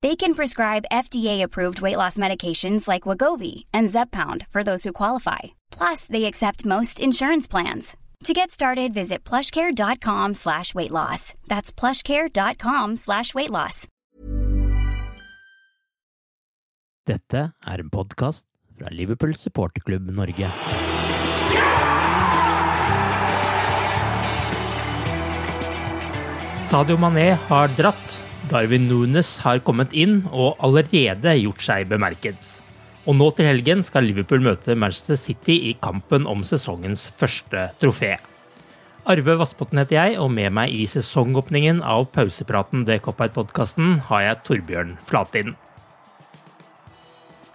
They can prescribe FDA-approved weight loss medications like Wagovi and Zepbound for those who qualify. Plus, they accept most insurance plans. To get started, visit plushcare.com slash weight loss. That's plushcare.com slash weight loss. Dette er en podkast fra Liverpool supporterklubb Norge. Sadio Mané har dratt, Darwin Nunes har kommet inn og allerede gjort seg bemerket. Og nå til helgen skal Liverpool møte Manchester City i kampen om sesongens første trofé. Arve Vassbotten heter jeg, og med meg i sesongåpningen av pausepraten Det Cop-Out-podkasten har jeg Torbjørn Flatin.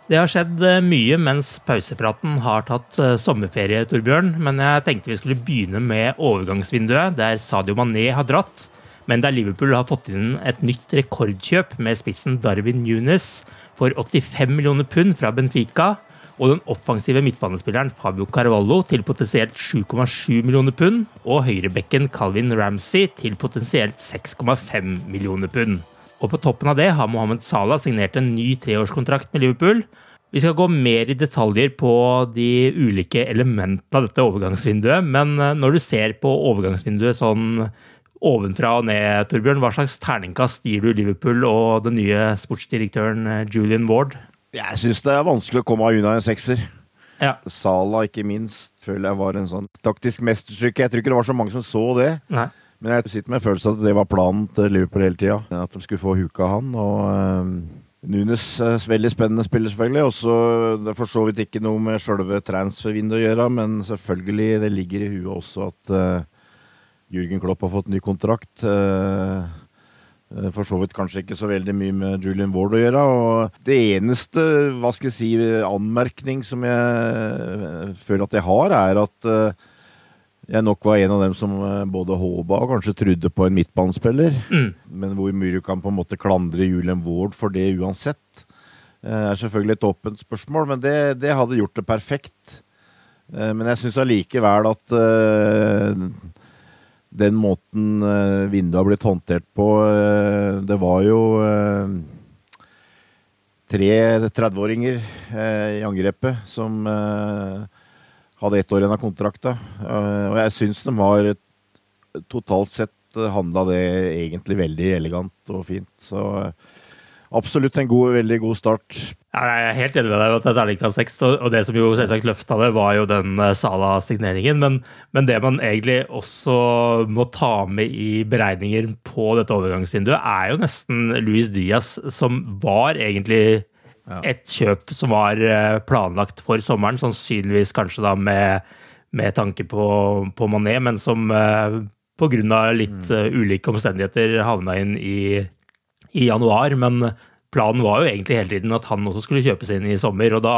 Det har skjedd eh, mye mens pausepraten har tatt eh, sommerferie, Torbjørn. Men jeg tenkte vi skulle begynne med overgangsvinduet, der Sadio Mané har dratt. Men der Liverpool har fått inn et nytt rekordkjøp med spissen Darwin Nunes for 85 millioner pund fra Benfica. Og den offensive midtbanespilleren Fabio Carvalho til potensielt 7,7 millioner pund. Og høyrebekken Calvin Ramsey til potensielt 6,5 millioner pund. Og på toppen av det har Mohammed Salah signert en ny treårskontrakt med Liverpool. Vi skal gå mer i detaljer på de ulike elementene av dette overgangsvinduet, men eh, når du ser på overgangsvinduet sånn ovenfra og ned, Torbjørn, hva slags terningkast gir du Liverpool og den nye sportsdirektøren eh, Julian Ward? Jeg syns det er vanskelig å komme unna en sekser. Ja. Sala, ikke minst, føler jeg var en sånn taktisk mesterstykke. Jeg tror ikke det var så mange som så det. Nei. Men jeg sitter med følelsen at det var planen til Liverpool hele tida. At de skulle få huka han. Og Um Nunes er veldig spennende spiller, selvfølgelig. Også, Det er for så vidt ikke noe med sjølve transfervinduet å gjøre, men selvfølgelig, det ligger i huet også at uh, Jürgen Klopp har fått ny kontrakt. Uh, for så vidt kanskje ikke så veldig mye med Julian Ward å gjøre. Og det eneste hva skal jeg si, anmerkning som jeg føler at jeg har, er at jeg nok var en av dem som både håpa og kanskje trodde på en midtbanespiller. Mm. Men hvor mye du kan på en måte klandre Julian Ward for det uansett, er selvfølgelig et åpent spørsmål. Men det, det hadde gjort det perfekt. Men jeg syns allikevel at den måten vinduet har blitt håndtert på Det var jo tre 30-åringer i angrepet som hadde ett år igjen av kontrakta. Og jeg syns de var totalt sett handla det egentlig veldig elegant og fint. Så absolutt en god, veldig god start. Ja, jeg er helt enig med deg at det er terningkast seks, og det som jo selvsagt løfta det, var jo den Sala-signeringen. Men, men, det man egentlig også må ta med i beregninger på dette overgangsvinduet, er jo nesten Luis Diaz, som var egentlig et kjøp som var planlagt for sommeren, sannsynligvis kanskje da med, med tanke på, på, Mané, men som uh, pga. litt uh, ulike omstendigheter havna inn i, i januar. Men planen var jo egentlig hele tiden at han også skulle kjøpes inn i sommer, og da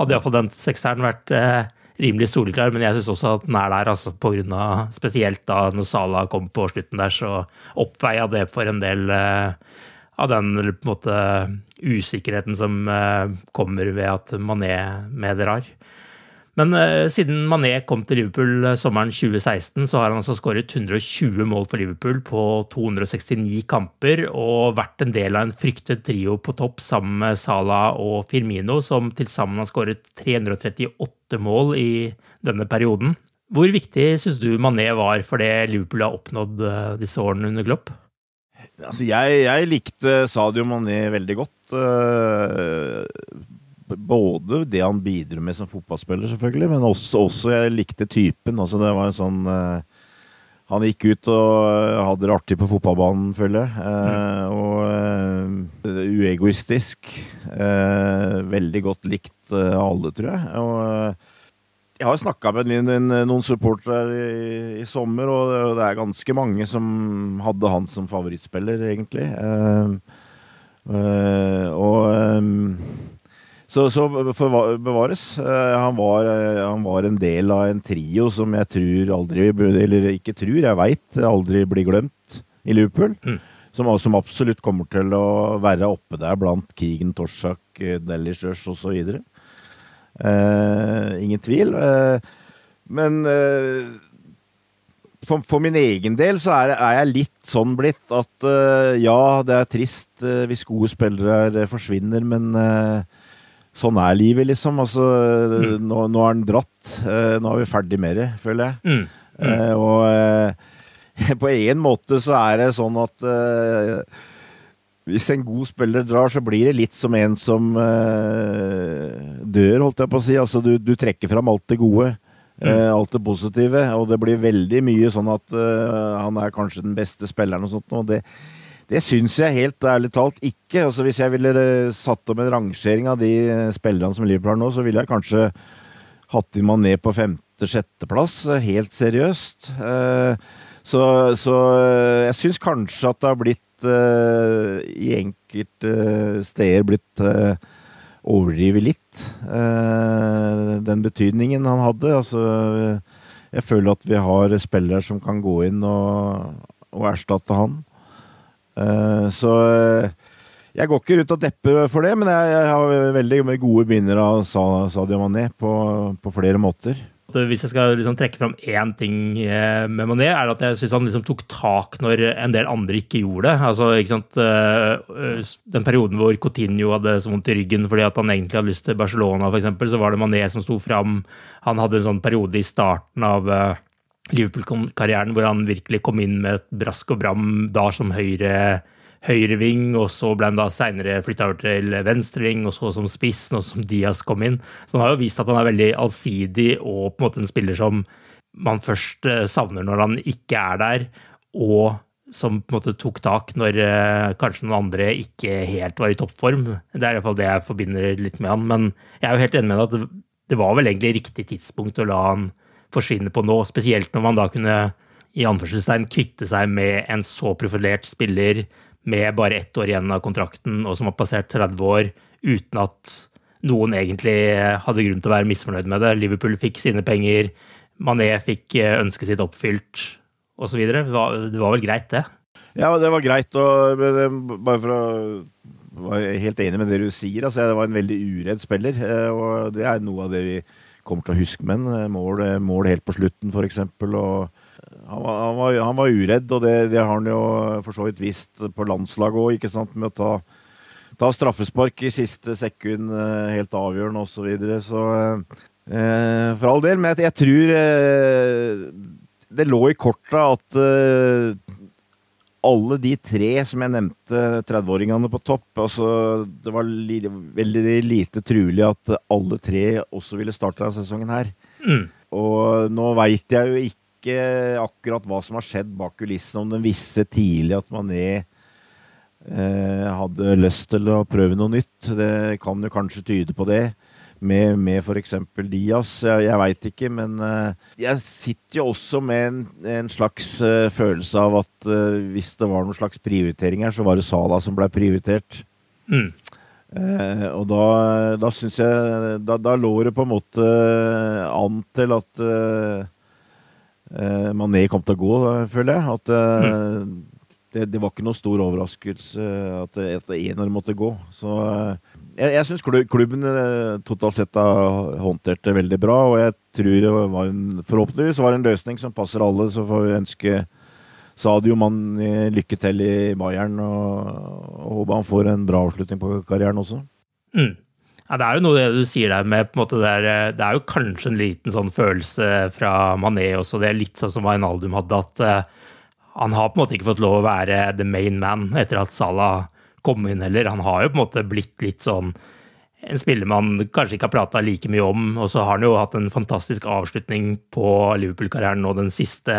hadde iallfall den sekseren vært eh, rimelig soleklar, men jeg syns også at den er der, altså av Spesielt da når Sala kom på slutten der, så oppveia det for en del av den måte usikkerheten som kommer ved at Mané med drar. Men uh, siden Mané kom til Liverpool uh, sommeren 2016, så har han altså skåret 120 mål for Liverpool på 269 kamper og vært en del av en fryktet trio på topp sammen med Salah og Firmino, som til sammen har skåret 338 mål i denne perioden. Hvor viktig syns du Mané var for det Liverpool har oppnådd uh, disse årene under Glopp? Altså, jeg, jeg, likte Sadio Mané veldig godt både det han bidro med som fotballspiller, selvfølgelig, men også, også jeg likte typen. Altså, det var en sånn uh, Han gikk ut og uh, hadde det artig på fotballbanen, føler jeg. Uh, mm. Og uegoistisk. veldig godt likt av alle, tror jeg. Og jeg har snakka med noen supportere i, i, sommer, og det er ganske mange som hadde han som favorittspiller, egentlig. og så, så bevares. Eh, han var, eh, han var, en del av en trio som jeg tror aldri Eller ikke tror, jeg veit aldri blir glemt i Liverpool. Mm. Som, som, absolutt kommer til å være oppe der blant Keegan, Torsak, eh, Delishers osv. Eh, ingen tvil. Eh, men eh, for, for, min egen del så er, er, jeg litt sånn blitt at ja, det er trist hvis gode spillere forsvinner, men sånn er livet, liksom. Altså, mm. nå, nå, er den dratt. Uh, nå er vi ferdig med det, føler jeg. Mm. Mm. Uh, og uh, på en måte så er det sånn at hvis en god spiller drar, så blir det litt som en som dør, holdt jeg på å si. Altså, du, du trekker fram alt det gode. Mm. alt det positive. Og det blir veldig mye sånn at han er kanskje den beste spilleren og sånt. Og det, det syns jeg helt ærlig talt ikke. Altså, hvis jeg ville eh, satt opp en rangering av de eh, spillerne som Liverpool har nå, så ville jeg kanskje hatt inn Mané på femte-sjetteplass, eh, helt seriøst. Så, så jeg syns kanskje at det har blitt i enkelte steder blitt overdrevet litt, den betydningen han hadde. Altså, jeg føler at vi har spillere som kan gå inn og, og erstatte han. Eh, så eh, jeg går ikke rundt og depper for det, men jeg, har veldig gode minner av Sadio Mané på, på flere måter. Hvis jeg skal liksom trekke fram én ting eh, med Mané, er det at jeg syns han liksom tok tak når en del andre ikke gjorde det. Altså, ikke? Den perioden hvor Coutinho hadde så vondt i ryggen fordi han egentlig hadde lyst til Barcelona, f.eks., så var det Mané som sto fram. Han hadde en sånn periode i starten av Liverpool-karrieren hvor han virkelig kom inn med et brask og bram da som høyre høyreving, og så ble han da seinere flytta over til venstreving, og så som spiss, nå som Diaz kom inn. Så han har jo vist at han er veldig allsidig og på en måte en spiller som man først eh, savner når han ikke er der, og som på en måte tok tak når uh, kanskje noen andre ikke helt var i toppform. Det er i hvert fall det jeg forbinder litt med han. Men jeg er jo helt enig med deg at det var vel egentlig riktig tidspunkt å la han forsvinner på nå. Spesielt når man da kunne i anførselstegn kvitte seg med en så profilert spiller med bare ett år igjen av kontrakten, og som har passert 30 år, uten at noen egentlig hadde grunn til å være misfornøyd med det. Liverpool fikk sine penger, Mané fikk eh, ønsket sitt oppfylt, osv. Det, var, det var vel greit, det? Ja, det var greit. Og bare for å være helt enig med det du sier. altså Det var en veldig uredd spiller, eh, og det er noe av det vi kommer til å huske men. Eh, mål, eh, mål, helt på slutten, f.eks. Og eh, han var, han, han var, uredd, og det, det, har han jo for så vidt visst på landslaget òg, med å ta, ta, straffespark i siste sekund, helt avgjørende osv. Så, videre. så eh, for all del, men jeg, jeg tror eh, det lå i korta at eh, alle de tre som jeg nevnte, 30-åringene på topp altså, Det var li veldig lite trulig at alle tre også ville starte denne sesongen her. Mm. Og nå veit jeg jo ikke akkurat hva som har skjedd bak kulissene, om de visste tidlig at Mané eh, hadde lyst til å prøve noe nytt. Det kan jo kanskje tyde på det med, med f.eks. Diaz. Jeg, jeg veit ikke, men uh, jeg sitter jo også med en, en slags uh, følelse av at uh, hvis det var noen slags prioriteringer, så var det Sala som ble prioritert. Mm. og da, da syns jeg da, da, lå det på en måte an til at Mané kom til å gå, føler jeg. At mm. det, det, var ikke noe stor overraskelse at, at eneren måtte gå. Så jeg, jeg syns klubben eh, totalt sett har håndtert det veldig bra, og jeg tror det var en, forhåpentligvis var en løsning som passer alle. Så får vi ønske Sadio Mann lykke til i Bayern, og, og håper han får en bra avslutning på karrieren også. Mm. Ja, det er jo noe det du sier der med måte det er, det er jo kanskje en liten sånn følelse fra Mané også. Det er litt sånn som Wijnaldum hadde, at uh, han har på en måte ikke fått lov å være the main man etter at Salah kom inn heller. Han har jo på en måte blitt litt sånn en spiller man kanskje ikke har prata like mye om. Og så har han jo hatt en fantastisk avslutning på Liverpool-karrieren nå den siste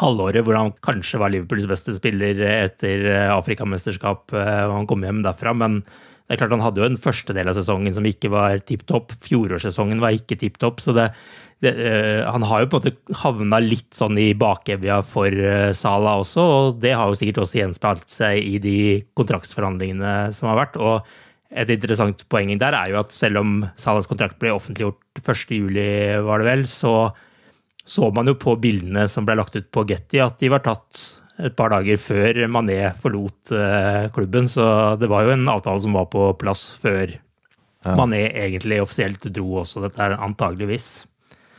halvåret, hvor han kanskje var Liverpools beste spiller etter Afrikamesterskap eh, og han kom hjem derfra. Men det er klart han hadde jo en første del av sesongen som ikke var tipp topp. Fjorårssesongen var ikke tipp topp. Så det, det, uh, han har jo på en måte havna litt sånn i bakevja for uh, Sala også, og det har jo sikkert også gjenspeilt seg i de kontraktsforhandlingene som har vært. og et interessant poeng der er jo at selv om Salas kontrakt ble offentliggjort 1.7, var det vel, så så man jo på bildene som ble lagt ut på Getty, at de var tatt et par dager før Mané forlot uh, klubben. Så det var jo en avtale som var på plass før ja. Mané egentlig offisielt dro også, dette er antageligvis.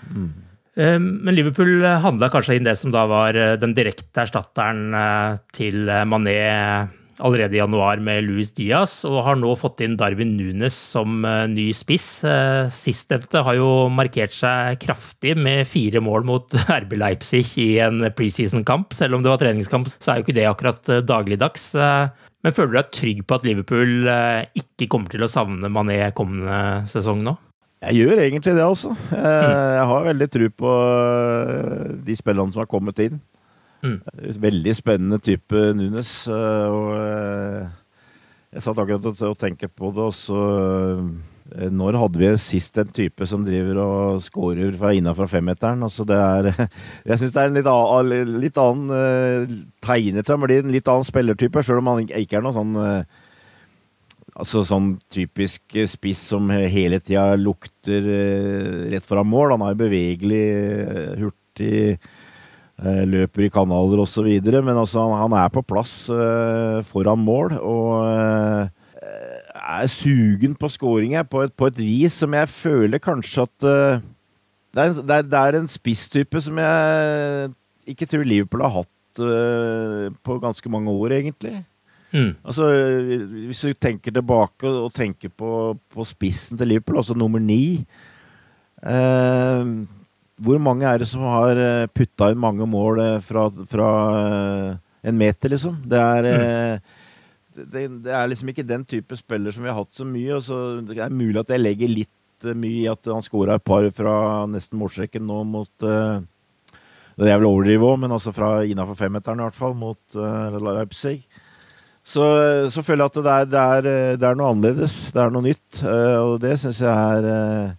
Mm. Men Liverpool handla kanskje inn det som da var eh, den direkte erstatteren til Mané allerede i januar med Louis Diaz, og har nå fått inn Darwin Nunes som uh, ny spiss. Uh, Sistnevnte har jo markert seg kraftig med fire mål mot RB Leipzig i en preseason-kamp. Selv om det var treningskamp, så er jo ikke det akkurat uh, dagligdags. Men føler du deg trygg på at Liverpool ikke kommer til å savne Mané kommende sesong nå? Jeg gjør egentlig det, altså. Mm. jeg har veldig tro på de spillerne som har kommet inn. Mm. Veldig spennende type Nunes. Eh, og eh, jeg satt akkurat og tenkte på det, og så eh, Når hadde vi sist en type som driver og scorer fra innafor femmeteren? Altså det er Jeg syns det er en litt, annen, litt annen tegner til å bli en litt annen spillertype, sjøl om han ikke er noe sånn Altså sånn typisk spiss som hele tida lukter rett foran mål. Han er bevegelig, hurtig løper i kanaler osv. Men altså, han, er på plass uh, foran mål og uh, er sugen på skåringer på, på, et vis som jeg føler kanskje at det, er, er, det, er, en spisstype som jeg ikke tror Liverpool har hatt på ganske mange år, egentlig. Mm. Altså, hvis du tenker tilbake og, tenker på, på, spissen til Liverpool, altså nummer ni hvor mange er det som har eh, putta inn mange mål eh, fra, fra eh, en meter, liksom? Det er, mm. det, det, er liksom ikke den type spiller som vi har hatt så mye. Og så det er mulig at jeg legger litt mye i at han skåra et par fra nesten målstreken nå mot Det er vel overdrive òg, men altså fra innafor femmeteren i hvert fall, mot Leipzig. Så, så, føler jeg at det er, det, er, det er, noe annerledes. Det er noe nytt. Og det syns jeg er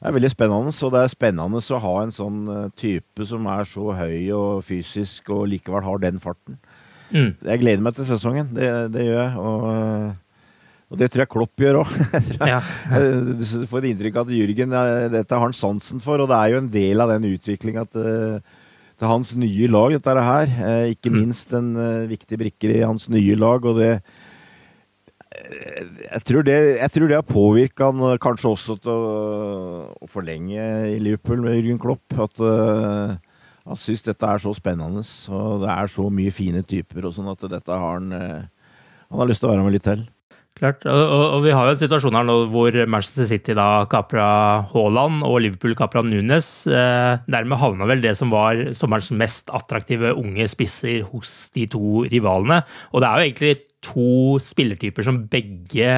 det er veldig spennende. og det er spennende å ha en sånn eh, type som er så høy og fysisk, og likevel har den farten. Mm. Jeg gleder meg til sesongen. Det, det gjør jeg. Og, eh, og, det tror jeg Klopp gjør òg. ja. Du får et inntrykk av at Jürgen dette har han sansen for, og det er jo en del av den utviklinga til, til, hans nye lag, dette her. Eh, ikke mm. minst en viktig brikke i hans nye lag. og det jeg tror, det, jeg tror det har påvirka han eh, kanskje også til å, å, forlenge i Liverpool med Jürgen Klopp. At uh, han syns dette er så spennende, og det er så mye fine typer, og sånn at dette har han uh, Han har lyst til å være med litt til. Klart, og, og, og, vi har jo en situasjon her nå hvor Manchester City da kapra Haaland og Liverpool kapra Nunes. Eh, dermed havna vel det som var sommerens mest attraktive unge spisser hos de to rivalene. Og det er jo egentlig to spillertyper som begge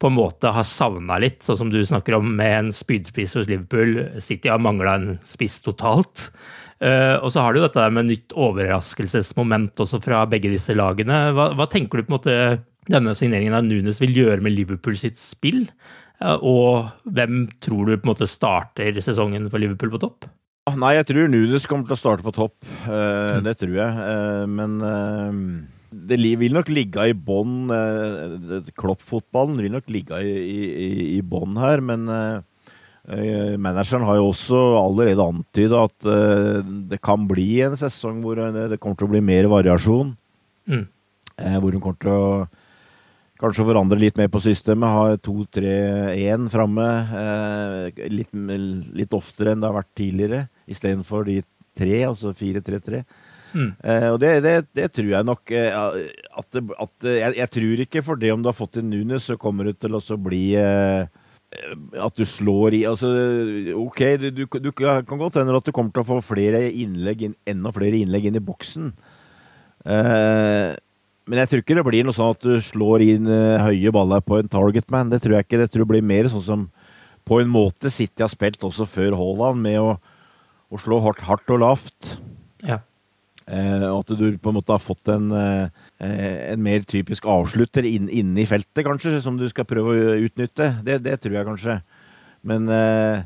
på en måte har savna litt, sånn som du snakker om med en spydspiss hos Liverpool. City har mangla en spiss totalt. Uh, og så har du dette med nytt overraskelsesmoment også fra begge disse lagene. Hva, hva, tenker du på en måte denne signeringen av Nunes vil gjøre med Liverpool sitt spill? Uh, og hvem tror du på en måte starter sesongen for Liverpool på topp? Nei, jeg tror Nunes kommer til å starte på topp. Uh. Det tror jeg. men det vil nok ligge i bånn Kloppfotballen Klopp-fotballen vil nok ligge i, i, i bånn her, men eh, eh, manageren har jo også allerede antyda at uh, det kan bli en sesong hvor det kommer til å bli mer variasjon. Mm. Uh, hvor hun kommer til å Kanskje forandre litt mer på systemet. Ha 2-3-1 framme. Eh, litt, litt, oftere enn det har vært tidligere, istedenfor de tre, altså 4-3-3. Mm. Eh, og det, det, det, tror jeg nok eh, at, det, at jeg, jeg, tror ikke for det om du har fått inn Nunes, så kommer det til å bli eh, at du slår i altså, Ok, du, du, du kan godt hende at du kommer til å få flere innlegg inn, enda flere innlegg inn i boksen. Eh, men jeg tror ikke det blir noe sånn at du slår inn høye baller på en target man. Det tror jeg ikke. Det tror jeg blir mer sånn som på en måte City har spilt også før Haaland, med å, å slå hardt, hardt, og lavt. Ja. Eh, at du på en måte har fått en, eh, en mer typisk avslutter inn, i feltet, kanskje, som du skal prøve å utnytte. Det, det tror jeg kanskje. Men eh,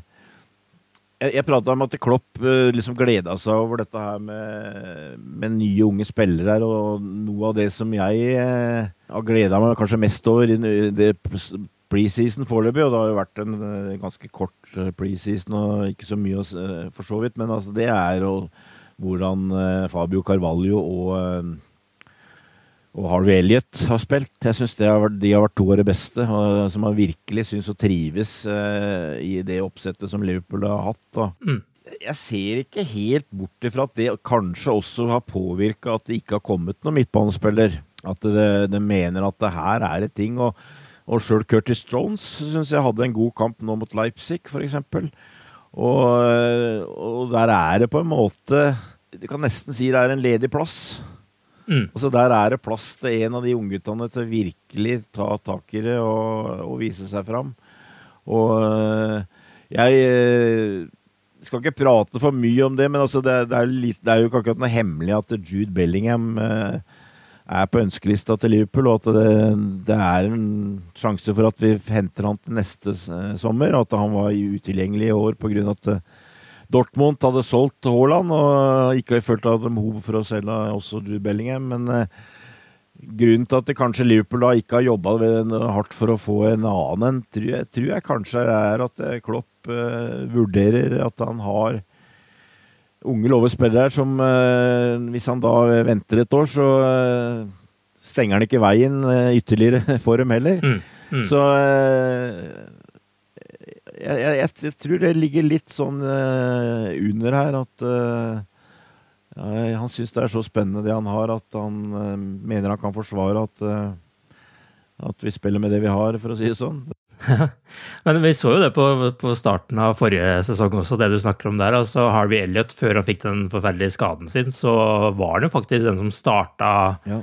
jeg, jeg prata om at Klopp liksom gleda seg over dette her med, med, nye, unge spillere her. Og noe av det som jeg uh, har gleda meg kanskje mest over i det preseason foreløpig, og det har jo vært en ganske kort preseason og ikke så mye for så vidt, men altså, det er jo hvordan Fabio Carvalho og og Harvey Elliot har spilt. Jeg syns de har vært to av de beste, og, som har virkelig syns å trives uh, i det oppsettet som Liverpool har hatt. Mm. Jeg ser ikke helt bort ifra at det kanskje også har påvirka at det ikke har kommet noen midtbanespiller. At de mener at det her er et ting. Og, og sjøl Curtis Jones syns jeg hadde en god kamp nå mot Leipzig, f.eks. Og, og der er det på en måte Du kan nesten si det er en ledig plass. Mm. Og så Der er det plass til en av de ungguttene til å virkelig ta tak i det og, og vise seg fram. Og eh, jeg eh, skal ikke prate for mye om det, men altså det, det, er litt, det, er jo ikke akkurat noe hemmelig at Jude Bellingham eh, er på ønskelista til Liverpool, og at det, det, er en sjanse for at vi henter han til neste sommer. Og at han var utilgjengelig i år pga. at Dortmund hadde solgt Haaland og ikke har følt at de behov for å selge også Jude Bellingham. Men eh, grunnen til at det kanskje Liverpool da ikke har jobba hardt for å få en annen en, tror, jeg, tror jeg kanskje er at eh, Klopp eh, vurderer at han har unge lovespillere som eh, Hvis han da venter et år, så eh, stenger han ikke veien eh, ytterligere for dem heller. Mm, mm. Så jeg, jeg, jeg, tror det ligger litt sånn uh, under her at uh, ja, Han syns det er så spennende det han har, at han uh, mener han kan forsvare at, at vi spiller med det vi har, for å si det sånn. Men vi så jo det på, på, starten av forrige sesong også, det du snakker om der. altså Harvey Elliot, før han fikk den forferdelige skaden sin, så var han jo faktisk den som starta ja.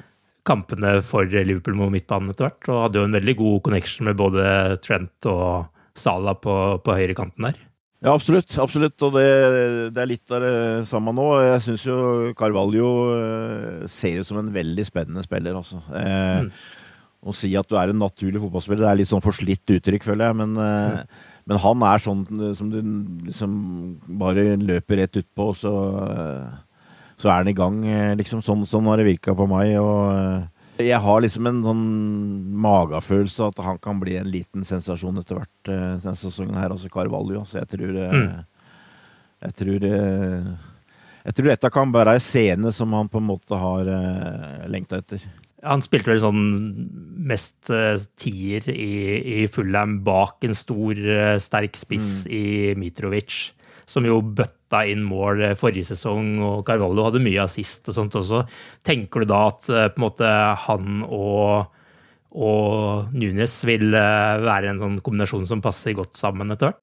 kampene for Liverpool mot midtbanen etter hvert. Og hadde jo en veldig god connection med både Trent og Salah på, på høyrekanten der. Ja, absolutt. absolutt. Og det, det, er litt av det samme nå. Jeg syns jo Carvalho eh, ser ut som en veldig spennende spiller, altså. Eh, mm. Å si at du er en naturlig fotballspiller, det er litt sånn forslitt uttrykk, føler jeg. Men, mm. men han er sånn som du liksom bare løper rett utpå, og så, eh, så er han i gang, eh, liksom. Sånn, sånn har det virka på meg. og jeg har liksom en sånn magefølelse at han kan bli en liten sensasjon etter hvert denne sesongen her, altså Carvalho. Så jeg tror mm. Jeg tror Jeg tror dette kan være ei scene som han på en måte har lengta etter. Han spilte vel sånn mest tier i, i Fullham bak en stor, sterk spiss mm. i Mitrovic som jo bøtta inn mål eh, forrige sesong, og Carvalho hadde mye assist og sånt også. Tenker du da at uh, på en måte han og, og Nunes vil være en sånn kombinasjon som passer godt sammen etter hvert?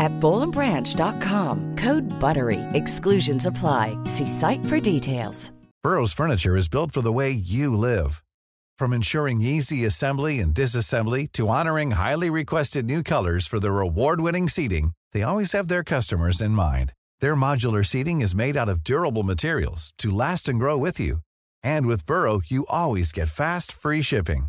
at bowlandbranch.com. Code BUTTERY. Exclusions apply. See site for details. Burrow's furniture is built for the way you live. From ensuring easy assembly and disassembly to honoring highly requested new colors for their award-winning seating, they always have their customers in mind. Their modular seating is made out of durable materials to last and grow with you. And with Burrow, you always get fast, free shipping.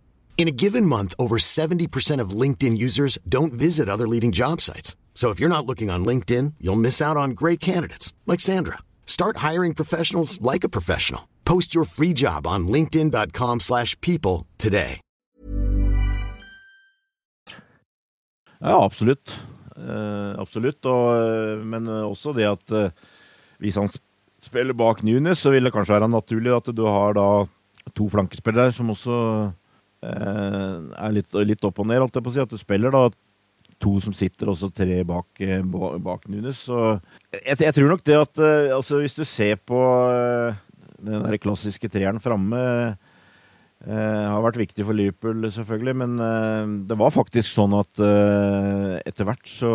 In a given month, over 70% of LinkedIn users don't visit other leading job sites. So if you're not looking on LinkedIn, you'll miss out on great candidates like Sandra. Start hiring professionals like a professional. Post your free job on linkedin.com/people today. Ja, absolutt. Uh, absolutt. Og, eh, men også det at uh, hvis han sp- spiller bak Nunes, så vil det kanskje være naturlig at du har da to flankespillere som også er litt, litt opp og ned, alt jeg på å si. At du spiller da to som sitter, og så tre bak, eh, bak Nunes. Så jeg, jeg tror nok det at eh, altså hvis du ser på eh, den der klassiske treeren framme Eh, har vært viktig for Liverpool, selvfølgelig, men eh, det var faktisk sånn at eh, etter hvert så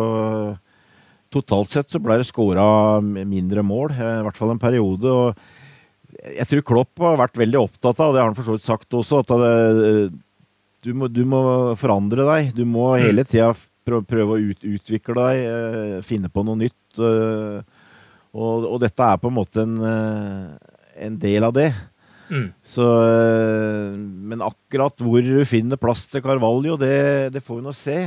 Totalt sett så ble det skåra mindre mål, eh, i hvert fall en periode. og Jeg tror Klopp har vært veldig opptatt av, og det har han for så vidt sagt også, at det, du, må, du må forandre deg. Du må hele tida prøve, å ut, utvikle deg, eh, finne på noe nytt. eh, og, og dette er på en måte en, eh, en del av det. Mm. Så, men akkurat hvor du finner plass til Carvalho, det, det får vi nå se.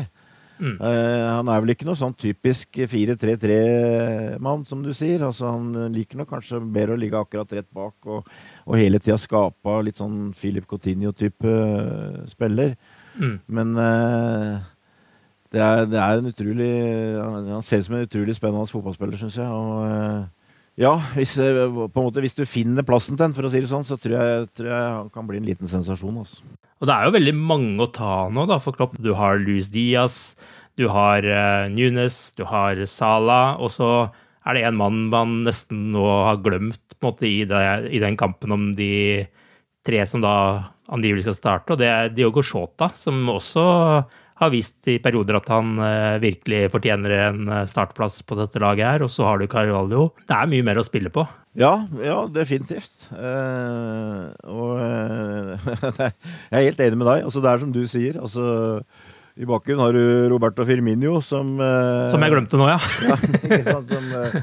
Mm. Eh, han er vel ikke noe sånn typisk 4-3-3-mann, som du sier. Altså, han liker nok kanskje bedre å ligge akkurat rett bak og, og hele tida skape litt sånn Philip Coutinho-type øh, spiller. Mm. Men uh, det, er, det er en utrolig Han ser ut som en utrolig spennende fotballspiller, syns jeg. Og, øh, ja, hvis, eh, måte, hvis du finner plassen til den, for å si det sånn, så tror jeg, tror jeg han kan bli en liten sensasjon. Altså. Og det er jo veldig mange å ta nå, da, for Klopp. Du har Luis Diaz, du har uh, Nunes, du har Salah, og så er det en mann man nesten nå har glemt på en måte, i, det, i den kampen om de tre som da angivelig skal starte, og det er Diogo Shota, som også har vist i perioder at han eh, virkelig fortjener en eh, startplass på dette laget her. Og så har du Carvalho. Det er mye mer å spille på. Ja, ja, definitivt. Eh, og eh, jeg er helt enig med deg. Altså, det er som du sier. Altså, I bakken har du Roberto Firminio, som eh, Som jeg glemte nå, ja. ja som, eh,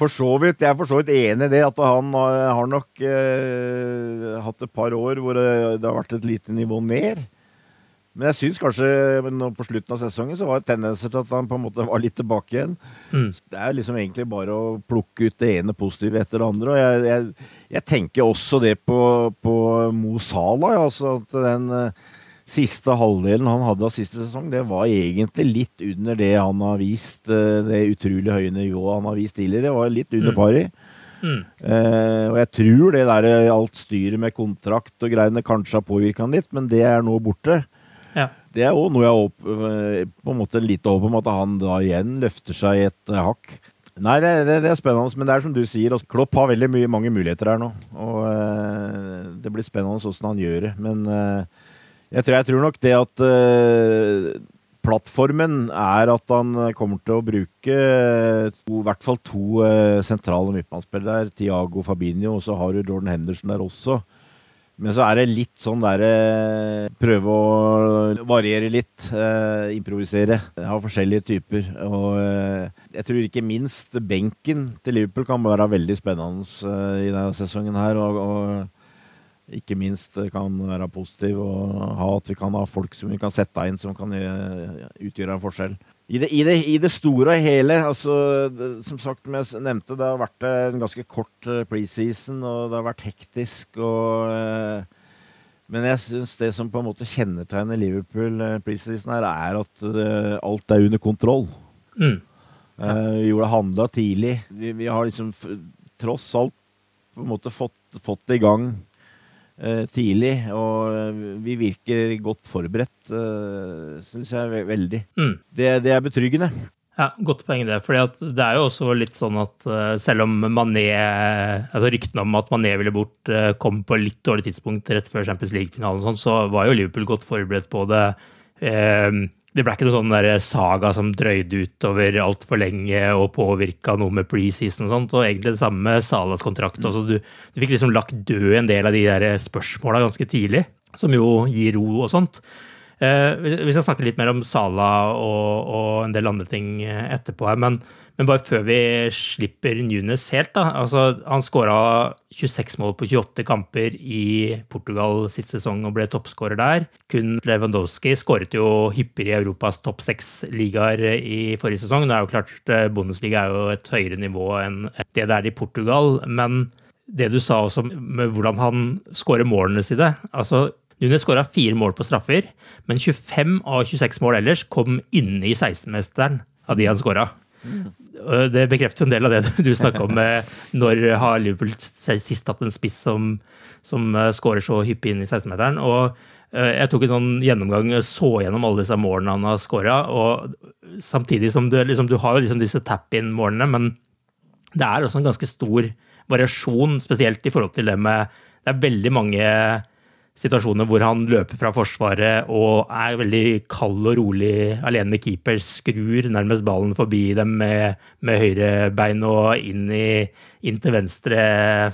for så vidt, Jeg er for så vidt enig i det, at han har, har nok eh, hatt et par år hvor det, det, har vært et lite nivå ned. Men jeg syns kanskje nå på slutten av sesongen så var det tendenser til at han på en måte var litt tilbake igjen. Mm. Det er liksom egentlig bare å plukke ut det ene positive etter det andre. Og jeg, jeg, jeg tenker også det på, på Mo Salah. Altså at den uh, siste halvdelen han hadde av siste sesong, det var egentlig litt under det han har vist, Uh, det utrolig høye nivået han har vist tidligere. Det var litt under mm. pari. Mm. Uh, og jeg tror det der alt styret med kontrakt og greiene kanskje har påvirka han litt, men det er nå borte. Det er òg noe jeg håper, på en måte lite håp om at han da igjen løfter seg et uh, hakk. Nei, det, det, det, er spennende, men det er som du sier, altså, Klopp har veldig mye, mange muligheter her nå. Og uh, det blir spennende hvordan han gjør det. Men jeg tror, jeg tror, nok det at uh, plattformen er at han kommer til å bruke to, i hvert fall to uh, sentrale midtbanespillere. Tiago Fabinho, og så har du Jordan Henderson der også. Men så er det litt sånn derre uh, Prøve å variere litt. Eh, improvisere. Ha forskjellige typer. Og jeg tror ikke minst benken til Liverpool kan være veldig spennende i denne sesongen her. og, og ikke minst kan være positiv og ha at vi kan ha folk som vi kan sette inn som kan eh, utgjøre en forskjell. I det, i det, i det store og hele, altså, det, som sagt, som jeg nevnte, det har vært en ganske kort eh, preseason, og det har vært hektisk. og... Eh, men jeg syns det som på en måte kjennetegner Liverpool preseason, her, er at alt er under kontroll. Mm. Ja. vi gjorde handla tidlig. Vi, vi, har liksom tross alt på en måte fått, fått det i gang Eh, tidlig. Og eh, vi virker godt forberedt, uh, eh, syns jeg veldig. Mm. Det, det, er betryggende. Ja, Godt poeng det. for det er jo også litt sånn at selv om Mané altså Ryktene om at Mané ville bort kom på litt dårlig tidspunkt rett før Champions League-finalen, sånn, så var jo Liverpool godt forberedt på det. Det ble ikke noe sånn der saga som drøyde utover altfor lenge og påvirka noe med preseason og sånt. Og egentlig det samme med Salas kontrakt. Altså, du, du, fikk liksom lagt død en del av de der spørsmåla ganske tidlig, som jo gir ro og sånt. Eh, vi skal snakke litt mer om Sala og, og en del andre ting etterpå her. men men bare før vi slipper Nunes helt, da. Altså, han skåra 26 mål på 28 kamper i Portugal siste sesong og ble toppskårer der. Kun Lewandowski skåret jo hyppigere i Europas topp seks-ligaer i forrige sesong. Det er jo klart, eh, Bundesliga er jo et høyere nivå enn det det er i Portugal. Men det du sa også med hvordan han skårer målene sine altså Nunes skåra fire mål på straffer, men 25 av 26 mål ellers kom inne i 16-mesteren av de han skåra. Det bekrefter en del av det du snakka om. Når har Liverpool sist hatt en spiss som, som eh, skårer så hyppig inn i 16-meteren? Og eh, jeg tok en sånn gjennomgang, så gjennom alle disse målene han har skåra. Samtidig som du, liksom, du har jo liksom disse tap-in-målene, men det er også en ganske stor variasjon, spesielt i forhold til det med Det er veldig mange situasjoner hvor han løper fra forsvaret og er veldig kald og rolig alene med keeper. Skrur nærmest ballen forbi dem med, med høyrebein og inn, i, inn, til venstre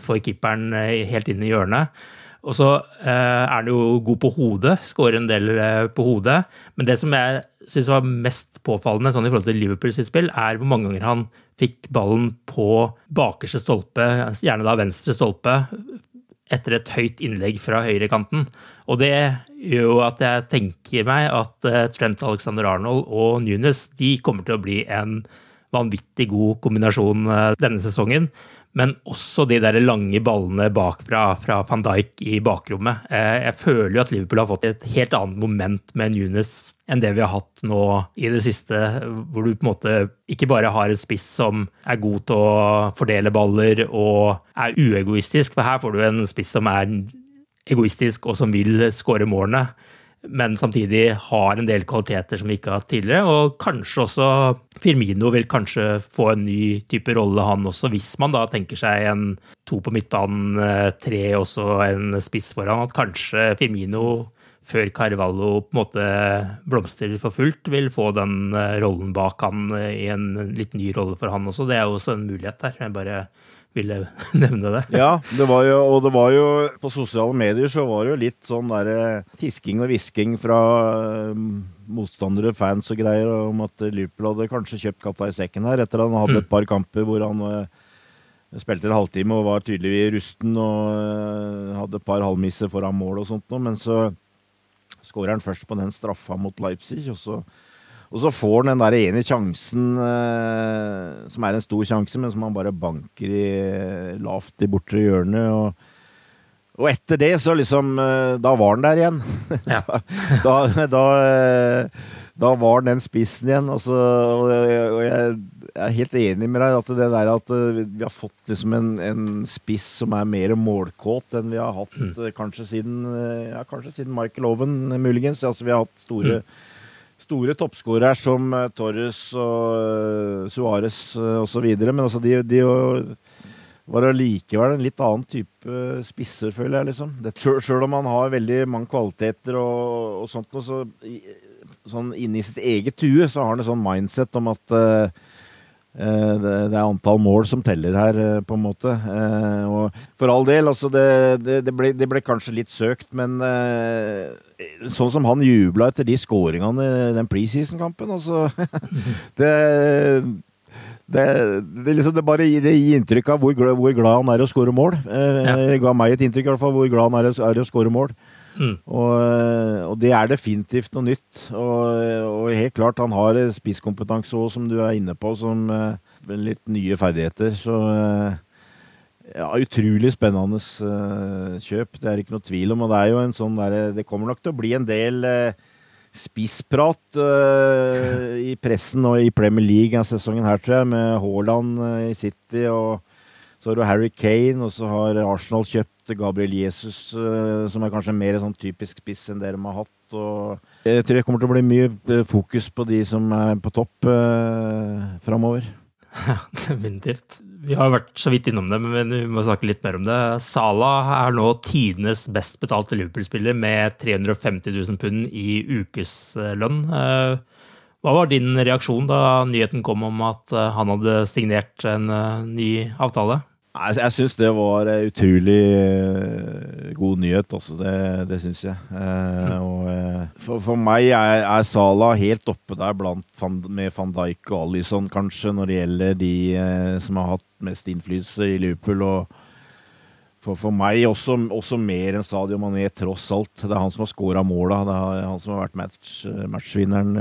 for keeperen, eh, helt inn i hjørnet. Og så eh, er han jo god på hodet, skårer en del eh, på hodet. Men det som jeg syns var mest påfallende sånn i forhold til Liverpool sitt spill, er hvor mange ganger han fikk ballen på bakerste stolpe, gjerne da venstre stolpe, etter et høyt innlegg fra høyrekanten. Og det gjør jo at jeg tenker meg at eh, Trent Alexander Arnold og Nunes de kommer til å bli en vanvittig god kombinasjon eh, denne sesongen men også de der lange ballene bakfra fra van Dijk i bakrommet. Eh, jeg føler jo at Liverpool har fått et helt annet moment med Nunes enn det vi har hatt nå i det siste, hvor du på en måte ikke bare har en spiss som er god til å fordele baller og er uegoistisk, for her får du en spiss som er egoistisk og som vil skåre målene men samtidig har en del kvaliteter som vi ikke har hatt tidligere. Og kanskje også Firmino vil kanskje få en ny type rolle, han også, hvis man da tenker seg en to på midtbanen, eh, tre også en spiss foran. At kanskje Firmino før Carvalho på en måte blomstrer for fullt, vil få den eh, rollen bak han eh, i en litt ny rolle for han også. Det er jo også en mulighet der. Jeg bare ville nevne det. Ja, det var jo, og det var jo På sosiale medier så var det jo litt sånn der tisking og hvisking fra motstandere, fans og greier, om at Liverpool hadde kanskje kjøpt katta i sekken her, etter at han hadde et par kamper hvor han uh, spilte en halvtime og var tydelig rusten og hadde et par halvmisser foran mål og sånt noe, men så skårer han først på den straffa mot Leipzig, og så, og så får han den der ene sjansen, eh, som er en stor sjanse, men som han bare banker i, lavt i bortre hjørnet. og og etter det, så liksom Da var han der igjen. Ja. da, da, da, var han den spissen igjen. Altså, og, og jeg, er helt enig med deg at det der at vi har fått liksom en, en spiss som er mer målkåt enn vi har hatt mm. kanskje siden ja, kanskje siden Michael Owen, muligens. Altså, vi har hatt store mm store toppskårere som Torres og Suárez osv. Men altså de, de, var allikevel en litt annen type spisser, føler jeg. liksom. Sjøl om han har veldig mange kvaliteter og, og sånt, og så sånn inni sitt eget hue så har han et sånn mindset om at uh, det, det, er antall mål som teller her, uh, på en måte. Uh, og for all del, altså det, det, det, ble, det ble, kanskje litt søkt, men sånn som han jubla etter de skåringene i den preseason-kampen, altså Det det, det, liksom, det, bare det gir inntrykk av hvor, hvor, glad han er å skåre mål. Eh, ja. ga meg et inntrykk i hvert fall hvor glad han er, er å skåre mål. Mm. Og, eh, og, det er definitivt noe nytt. Og, og helt klart, han har spisskompetanse òg, som du er inne på, som eh, litt nye ferdigheter. Så eh, ja, utrolig spennende kjøp. Det er ikke noe tvil om. Og det er jo en sånn derre Det kommer nok til å bli en del spissprat uh, i pressen og i Premier League denne sesongen her, tror jeg, med Haaland i City. og så har du Harry Kane, og så har Arsenal kjøpt Gabriel Jesus, uh, som er kanskje mer sånn typisk spiss enn dere har hatt. Og jeg tror det kommer til å bli mye fokus på de som er på topp eh, framover. Ja, definitivt. Vi har vært så vidt innom det, men vi må snakke litt mer om det. Salah er nå tidenes best betalte Liverpool-spiller med 350 000 pund i ukeslønn. Eh, hva var din reaksjon da nyheten kom om at eh, han hadde signert en eh, ny avtale? Jeg, jeg syns det var utrolig uh, god nyhet, også. Det, det syns jeg. Eh, og, uh, for, for, meg er, er Sala helt oppe der blant med van Dijk og Alison, kanskje, når det gjelder de som har hatt mest innflytelse i Liverpool. og for, for meg også, også, mer enn Sadio Mané, tross alt. Det er han som har scora måla. Det er han som har vært match, matchvinneren,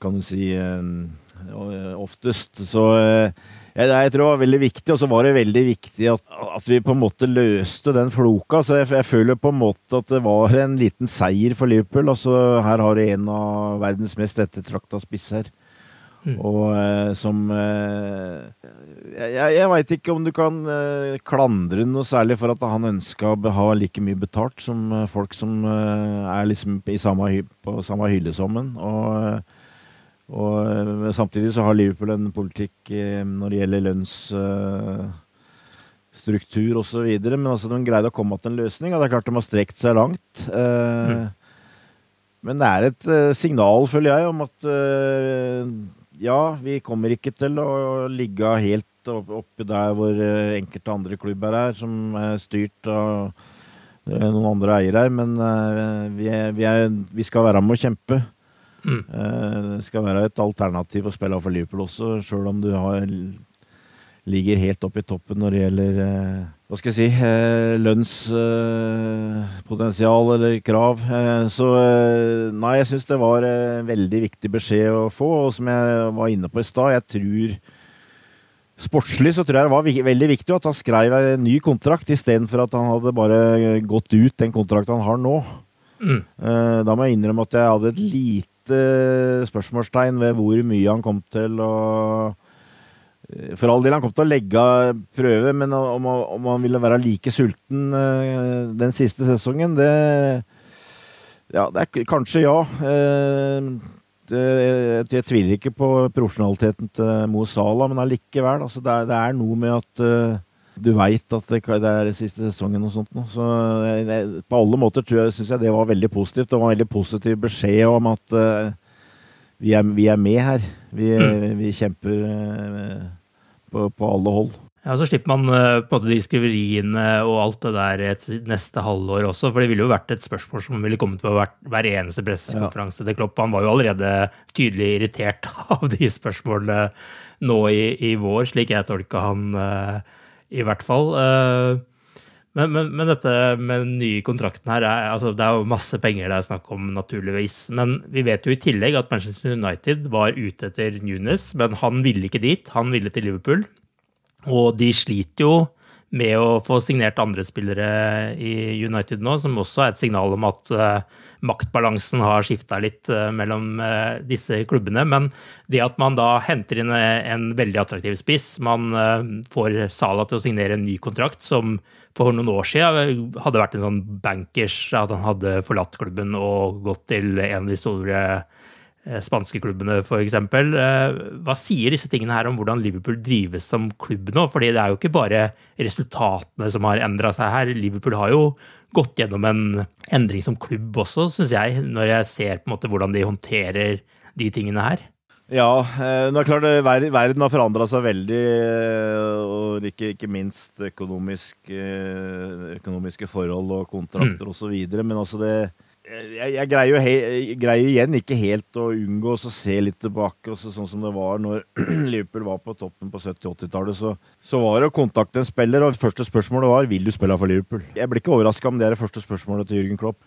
kan du si, oftest. Så jeg, jeg, tror det var veldig viktig, og så var det veldig viktig at, at, vi på en måte løste den floka. Så jeg, jeg, føler på en måte at det var en liten seier for Liverpool. Altså, her har du en av verdens mest ettertrakta spisser. Mm. Og eh, som eh, Jeg, jeg veit ikke om du kan eh, klandre noe særlig for at han ønska å ha like mye betalt som eh, folk som eh, er liksom i samme, på samme hylle som han. Og eh, og eh, samtidig så har Liverpool en politikk eh, når det gjelder lønnsstruktur uh, osv. Men altså, de greide å komme til en løsning, og det er klart de har strekt seg langt. Uh, mm. Men det er et uh, signal, føler jeg, om at ja, vi kommer ikke til å ligge helt oppe der hvor enkelte andre klubber er, som er styrt av noen andre eiere her. Men vi, er, vi, er, vi skal være med å kjempe. Mm. Eh, det skal være et alternativ å spille for Liverpool også, sjøl om du har, ligger helt opp i toppen når det gjelder eh, hva skal jeg si eh, lønnspotensial eller krav. Så nei, jeg syns det var en veldig viktig beskjed å få, og som jeg var inne på i stad, jeg tror Sportslig så tror jeg det var veldig viktig at han skrev en ny kontrakt, istedenfor at han hadde bare gått ut den kontrakten han har nå. Mm. Da må jeg innrømme at jeg hadde et lite spørsmålstegn ved hvor mye han kom til å eh, For all del, han kom til å legge prøve, men om, han ville være like sulten uh, den siste sesongen, det Ja, det er kanskje ja. Jeg, jeg, tviler ikke på profesjonaliteten til Mo Salah, men allikevel. Altså det, det er noe med at du veit at det, er siste sesongen og sånt noe. Så jeg, på alle måter syns jeg det var veldig positivt. Det var en veldig positiv beskjed om at uh, vi, er, vi, er, med her. Vi, mm. vi kjemper uh, på, på, alle hold. Ja, Så slipper man uh, på en måte de skriveriene og alt det der et neste halvår også. For det ville jo vært et spørsmål som ville kommet på hver, hver eneste pressekonferanse til Klopp. Han var jo allerede tydelig irritert av de spørsmålene nå i, i vår, slik jeg tolka han uh, i hvert fall. Uh, men, men, men, dette med den nye kontrakten her, er, altså, det er jo masse penger det er snakk om, naturligvis. Men vi vet jo i tillegg at Manchester United var ute etter Nunes, men han ville ikke dit. Han ville til Liverpool. Og de sliter jo med å få signert andre spillere i United nå, som også er et signal om at uh, maktbalansen har skifta litt uh, mellom uh, disse klubbene. Men det at man da henter inn en veldig attraktiv spiss, man får Sala til å signere en ny kontrakt som for noen år siden hadde vært en sånn bankers, at han hadde forlatt klubben og gått til en av de store Eh, spanskeklubbene f.eks. Eh, hva sier disse tingene her om hvordan Liverpool drives som klubb nå? Fordi det er jo ikke bare resultatene som har endra seg her. Liverpool har jo gått gjennom en endring som klubb også, syns jeg, når jeg ser på en måte hvordan de håndterer de tingene her. Ja, eh, det er klart verden har forandra seg veldig, og ikke, ikke minst økonomisk, økonomiske forhold og kontrakter mm. osv. Men altså det jeg, jeg greier jo he, greier igjen ikke helt å unngå å se litt tilbake. Også sånn som det var når Liverpool var på toppen på 70-80-tallet. Så, så, var det å kontakte en spiller, og det første spørsmålet var vil du spille for Liverpool. Jeg blir ikke overraska om det er det første spørsmålet til Jürgen Klopp.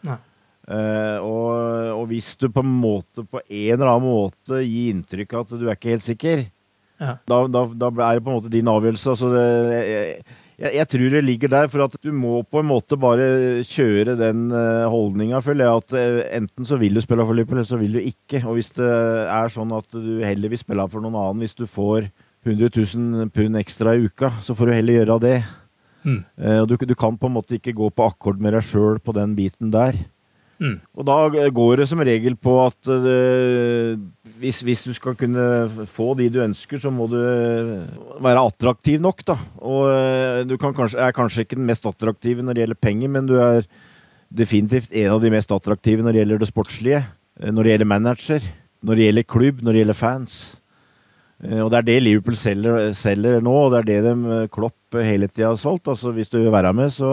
Uh, og, og, hvis du på en måte på en eller annen måte gir inntrykk av at du er ikke helt sikker, ja. da, da, da, er det på en måte din avgjørelse. Altså det, jeg, jeg, jeg, tror det ligger der, for at du må på en måte bare kjøre den uh, holdninga, føler jeg. At uh, enten så vil du spille for Liverpool, eller så vil du ikke. Og hvis det er sånn at du heller vil spille for noen annen hvis du får 100 000 pund ekstra i uka, så får du heller gjøre det. Mm. Uh, du, du, kan på en måte ikke gå på akkord med deg sjøl på den biten der. Mm. Og da går det som regel på at uh, hvis, hvis, du skal kunne få de du ønsker, så må du være attraktiv nok, da. Og uh, du kanskje, er kanskje ikke den mest attraktive når det gjelder penger, men du er definitivt en av de mest attraktive når det gjelder det sportslige. Når det gjelder manager, når det gjelder klubb, når det gjelder fans. Og det er det Liverpool selger, selger nå, og det er det de Klopp hele tida har solgt. Altså, hvis du vil være med, så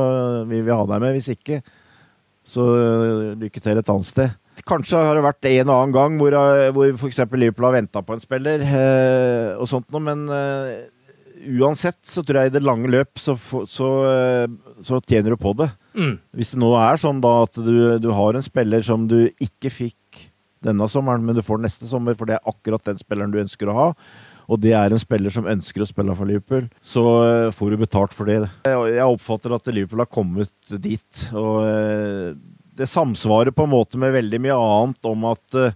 vil vi ha deg med. Hvis ikke, så eh, lykke til et annet sted. Kanskje har det vært en og annen gang hvor, eh, hvor f.eks. Liverpool har venta på en spiller, eh, og sånt noe, men eh, uansett så tror jeg i det lange løp så, så, eh, så tjener du på det. Mm. Hvis det nå er sånn da at du, du, har en spiller som du ikke fikk denne sommeren, men du får neste sommer, for det er akkurat den spilleren du ønsker å ha, og det er en spiller som ønsker å spille for Liverpool, så eh, får du betalt for det. Jeg oppfatter at Liverpool har kommet dit. og eh, det samsvarer på en måte med veldig mye annet om at eh,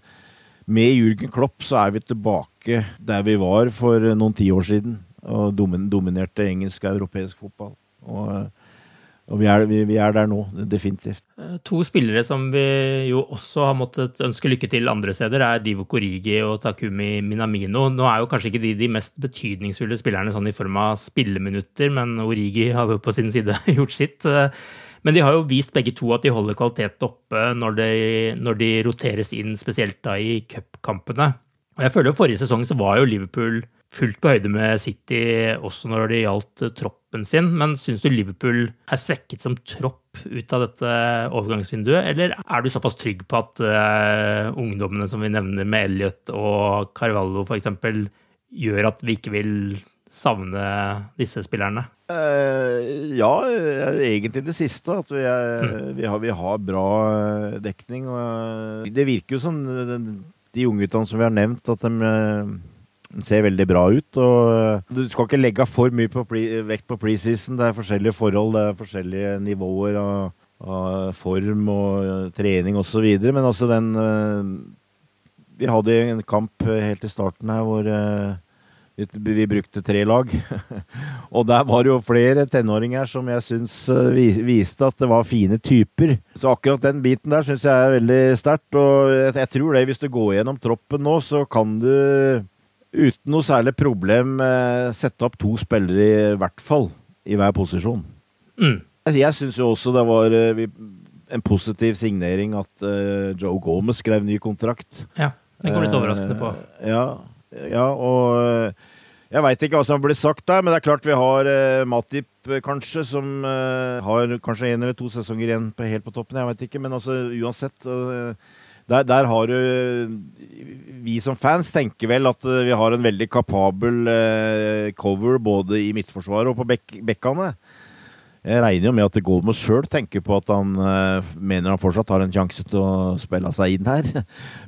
med Jürgen Klopp så er vi tilbake der vi var for noen tiår siden. Og dominerte engelsk og europeisk fotball. Og og vi er, vi, vi er, der nå, definitivt. Eh, to spillere som vi jo også har måttet ønske lykke til andre steder, er Divo Korigi og Takumi Minamino. Nå er jo kanskje ikke de de mest betydningsfulle spillerne sånn i form av spilleminutter, men Origi har jo på sin side gjort sitt. Eh, men de har jo vist begge to at de holder kvaliteten oppe når de, når de roteres inn, spesielt da i cupkampene. Og jeg føler jo Forrige sesong så var jo Liverpool fullt på høyde med City også når det gjaldt troppen sin. Men syns du Liverpool er svekket som tropp ut av dette overgangsvinduet, eller er du såpass trygg på at uh, ungdommene som vi nevner med Elliot og Carvalho f.eks., gjør at vi ikke vil savne disse spillerne? Uh, ja, egentlig det siste. At vi, er, mm. vi, har, vi har, bra eh, dekning. Og det virker jo som de ungguttene som vi har nevnt, at de den ser veldig bra ut. og eh, Du skal ikke legge for mye på vekt på preseason. Det er forskjellige forhold, det er forskjellige nivåer av, av form og uh, trening osv. Men altså den uh, Vi hadde en kamp helt i starten her hvor vi, brukte tre lag. og der var det jo flere tenåringer som jeg syns viste at det var fine typer. Så akkurat den biten der syns jeg er veldig sterkt. Og jeg tror det, hvis du går gjennom troppen nå, så kan du uten noe særlig problem eh, sette opp to spillere i hvert fall i hver posisjon. Mm. Jeg syns jo også det var eh, en positiv signering at uh, Joe Gomez skrev ny kontrakt. Ja, den kom litt overraskende på. Ja, ja, og Jeg veit ikke hva som blir sagt der, men det er klart vi har Matip, kanskje, som har kanskje én eller to sesonger igjen på, helt på toppen. Jeg veit ikke, men altså uansett. Der, der, har du Vi som fans tenker vel at vi har en veldig kapabel cover både i midtforsvaret og på bek bekkene. Jeg regner jo med at Goldman sjøl tenker på at han mener han fortsatt har en sjanse til å spille seg inn her.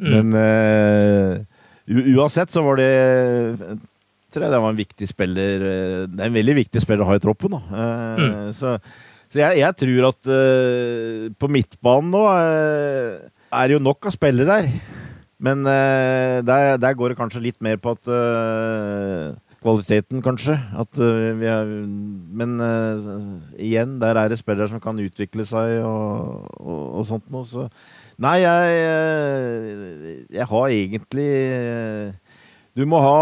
Mm. Men uansett så var det tror jeg det var en viktig spiller eh, Det er en veldig viktig spiller å ha i troppen. Da. Eh, mm. Så, så jeg, jeg, tror at uh, på midtbanen nå uh, er det jo nok av spillere der. Men uh, der, der, går det kanskje litt mer på at Kvaliteten, kanskje. At, er, men igjen, der er det spillere som kan utvikle seg og, og, og sånt noe. Så nei, jeg, jeg har egentlig du må ha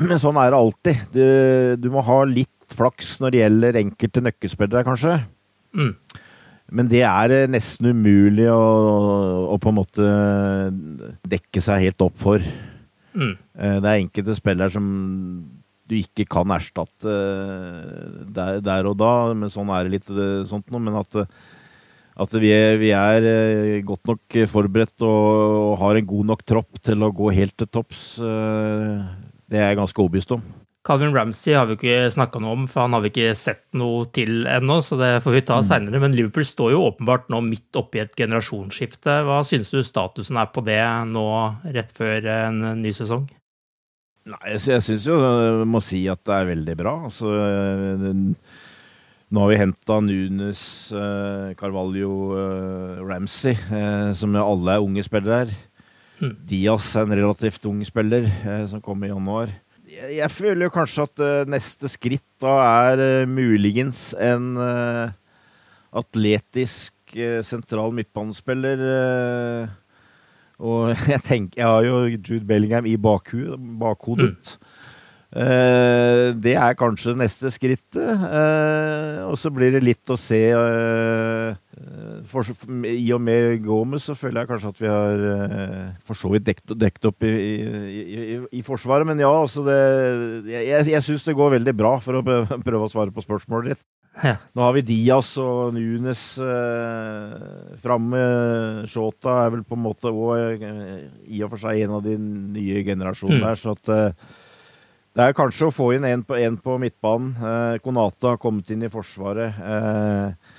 Men sånn er det alltid. Du, du må ha litt flaks når det gjelder enkelte nøkkelspillere, kanskje. Mm. Men det er eh, nesten umulig å, å, på en måte dekke seg helt opp for. Mm. Eh, det er enkelte spillere som du ikke kan erstatte eh, der, der, og da, men sånn er det litt sånt noe. Men at at vi er, vi er, godt nok forberedt og har en god nok tropp til å gå helt til topps. Det er jeg ganske overbevist om. Calvin Ramsey har vi ikke snakka noe om, for han har vi ikke sett noe til ennå, så det får vi ta mm. seinere. Men Liverpool står jo åpenbart nå midt oppi et generasjonsskifte. Hva synes du statusen er på det nå rett før en ny sesong? Nei, jeg syns jo jeg må si at det er veldig bra. Altså, nå har vi henta Nunes, uh, Carvalho, uh, Ramsey, som alle er unge spillere her. Mm. Diaz er en relativt ung spiller som kom i januar. Jeg, føler jo kanskje at neste skritt da er muligens en atletisk sentral midtbanespiller. og jeg tenker Jeg har jo Jude Bellingham i bakhodet. Uh, det er kanskje det neste skrittet. Uh, og så blir det litt å se uh, I og med Gomez så føler jeg kanskje at vi har for så vidt dekt, dekt opp i, i, i, i, Forsvaret. Men ja, altså det, jeg, jeg, syns det går veldig bra, for å prøve å svare på spørsmålet ditt. Ja. Nå har vi Diaz og Nunes eh, framme. Shota er vel på en måte òg i og for seg en av de nye generasjonene mm. der. så at det er kanskje å få inn en på, en på midtbanen. Eh, Konata har kommet inn i Forsvaret. Eh,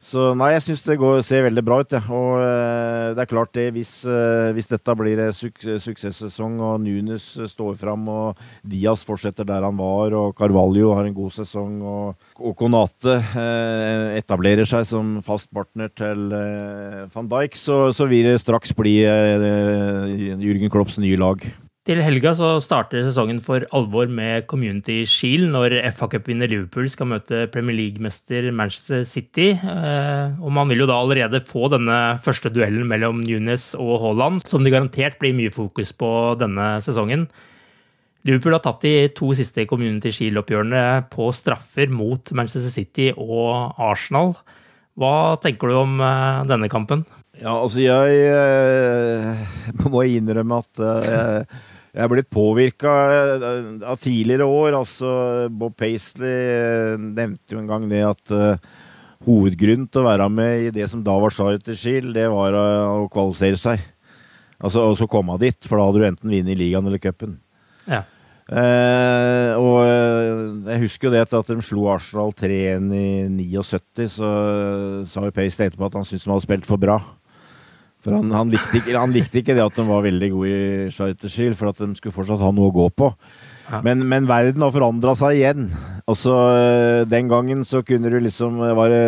så nei, jeg syns det går, ser veldig bra ut. Ja. Og eh, det er klart det, hvis, eh, hvis dette blir en suk suksesssesong og Nunes står fram og Diaz fortsetter der han var og Carvalho har en god sesong og, og Konate eh, etablerer seg som fast partner til eh, van Dijk, så, så vil det straks bli Jürgen Klopps nye lag. Til helga så starter sesongen for alvor med Community Shield når FA Cup-vinner Liverpool skal møte Premier League-mester Manchester City. Eh, og man vil jo da allerede få denne første duellen mellom Nunes og Haaland, som det garantert blir mye fokus på denne sesongen. Liverpool har tatt de to siste Community Shield-oppgjørene på straffer mot Manchester City og Arsenal. Hva tenker du om eh, denne kampen? Ja, altså jeg, jeg eh, må innrømme at jeg jeg er blitt påvirka eh, av tidligere år. Altså, Bob Paisley eh, nevnte jo en gang det at uh, hovedgrunnen til å være med i det som da var Charter Shield, det var uh, å kvalifisere seg. Altså, å komme dit, for da hadde du enten vunnet ligaen eller cupen. Ja. Uh, og jeg husker jo det at de slo Arsenal 3-1 i 79, så sa jo Paisley etterpå at han syntes de hadde spilt for bra. For han, han, likte ikke, han, likte ikke, det at de var veldig gode i Scheiterskill, for at de skulle fortsatt ha noe å gå på. Ja. Men, men, verden har forandra seg igjen. Altså, Den gangen så kunne du liksom var det,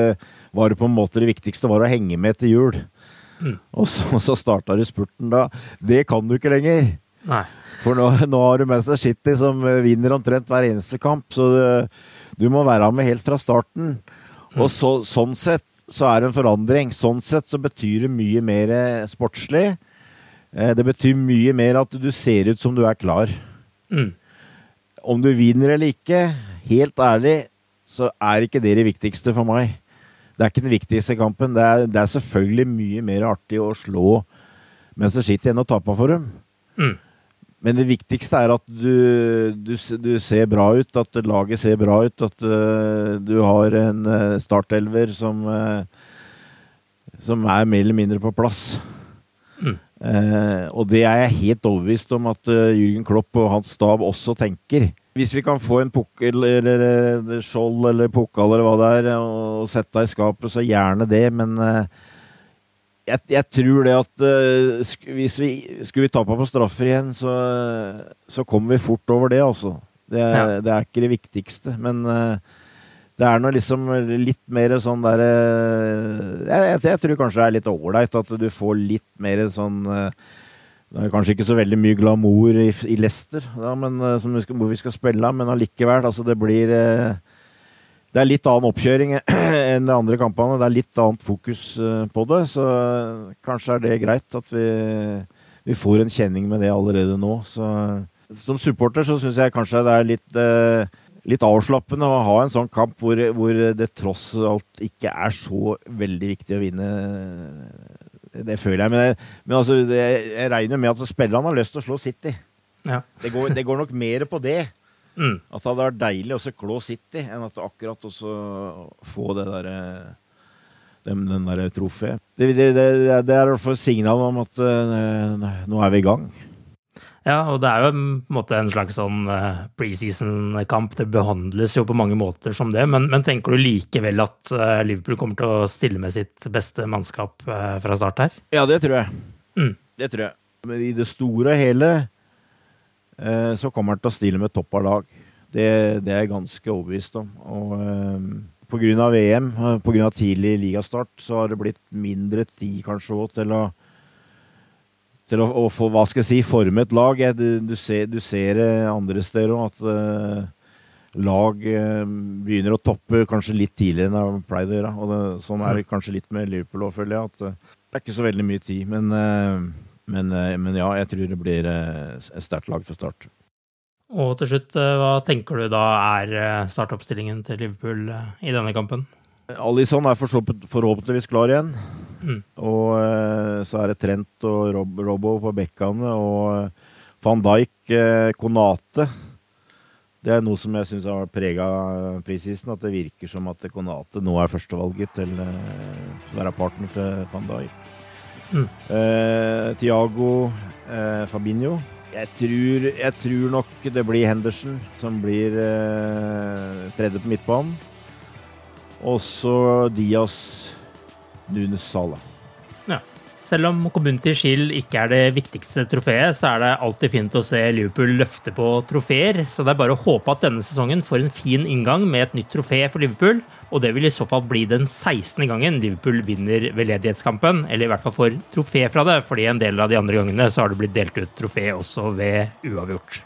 var det, på en måte det viktigste var å henge med til jul. Mm. Og så, så starta du spurten da. Det kan du ikke lenger. Nei. For nå, nå har du Manchester City som vinner omtrent hver eneste kamp. Så du, du må være med helt fra starten. Mm. Og så, sånn sett så er det en forandring. Sånn sett så betyr det mye mer sportslig. Eh, det betyr mye mer at du ser ut som du er klar. Mm. Om du vinner eller ikke, helt ærlig, så er ikke det det viktigste for meg. Det er ikke den viktigste kampen. Det er, det er selvfølgelig mye mer artig å slå Manchester City enn å tape for dem. Mm. Men det viktigste er at du, du, du, ser bra ut, at laget ser bra ut. At uh, du har en uh, startelver som, uh, som er mer eller mindre på plass. Mm. og det er jeg helt overbevist om at Jürgen Klopp og hans stab også tenker. Hvis vi kan få en pukkel eller skjold eller pokal eller hva det er, og sette deg i skapet, så gjerne det. Men jeg, jeg, tror det at uh, hvis vi skulle vi tape på straffer igjen, så, så kommer vi fort over det, altså. Det, ja. det er ikke det viktigste. Men uh, det er nå liksom litt mer sånn derre uh, jeg, jeg, tror kanskje det er litt ålreit at du får litt mer sånn det er kanskje ikke så veldig mye glamour i, i Leicester, da, men, som vi skal, hvor vi skal spille, men allikevel. Altså det blir det er litt annen oppkjøring enn de andre kampene. Det er litt annet fokus eh, på det. Så kanskje er det greit at vi, vi får en kjenning med det allerede nå. Så, som supporter så syns jeg kanskje det er litt, eh, litt avslappende å ha en sånn kamp hvor, hvor, det tross alt ikke er så veldig viktig å vinne. Det føler jeg. Men, jeg, men altså, jeg regner med at spillerne har lyst til å slå City. Ja. Det, går, det går nok mer på det. Mm. At det hadde vært deilig å klå City, enn at akkurat også få det derre den, den der trofeet. Det, det, det, det er i hvert fall signal om at uh, nå er vi i gang. Ja, og det er jo en, måte, en slags sånn uh, preseason-kamp. Det behandles jo på mange måter som det. Men, men tenker du likevel at uh, Liverpool kommer til å stille med sitt beste mannskap fra start her? Ja, det tror jeg. Mm. Det tror jeg. Men i det store og hele Eh, så kommer han til å stille med topp av lag. Det, det, er jeg ganske overbevist om. Og eh, pga. VM, eh, pga. tidlig ligastart, så har det blitt mindre tid kanskje òg til å til å, å, få hva skal jeg si, forme et lag. Du, du, ser, du, ser, det andre steder òg, at uh, lag uh, begynner å toppe kanskje litt tidligere enn de pleide å gjøre. Og det, sånn er det kanskje litt med Liverpool òg, føler jeg. At uh, det er ikke så veldig mye tid. Men, eh, men, ja, jeg tror det blir eh, et sterkt lag for Start. Og til slutt, eh, hva tenker du da er startoppstillingen til Liverpool i denne kampen? Alison er forhåpentligvis klar igjen. Mm. Og så er det Trent og Rob Robbo på bekkene. Og van Dijk, Konate. Det er noe som jeg syns har prega prisisen. At det virker som at Konate nå er førstevalget til å være partner til van Dijk. Mm. Uh, Tiago uh, Fabinho. Jeg tror, jeg tror, nok det blir Henderson som blir uh, tredje på midtbanen. Og så Diaz, Nunes Sala. Selv om Community Shield ikke er det viktigste trofeet, så er det alltid fint å se Liverpool løfte på trofeer. Så det er bare å håpe at denne sesongen får en fin inngang med et nytt trofé for Liverpool. Og det vil i så fall bli den 16. gangen Liverpool vinner veldedighetskampen. Eller i hvert fall får trofé fra det, fordi en del av de andre gangene så har det blitt delt ut trofé også ved uavgjort.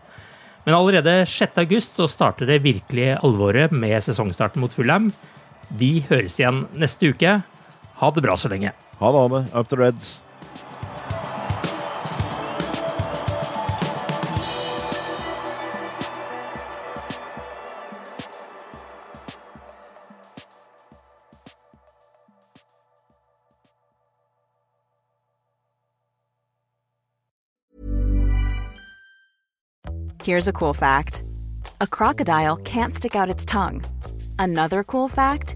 Men allerede 6. august så starter det virkelige alvoret med sesongstarten mot Fulham. Vi høres igjen neste uke. Ha det bra så lenge. Ha det. Up the Reds. Here's a cool fact a crocodile can't stick out its tongue. Another cool fact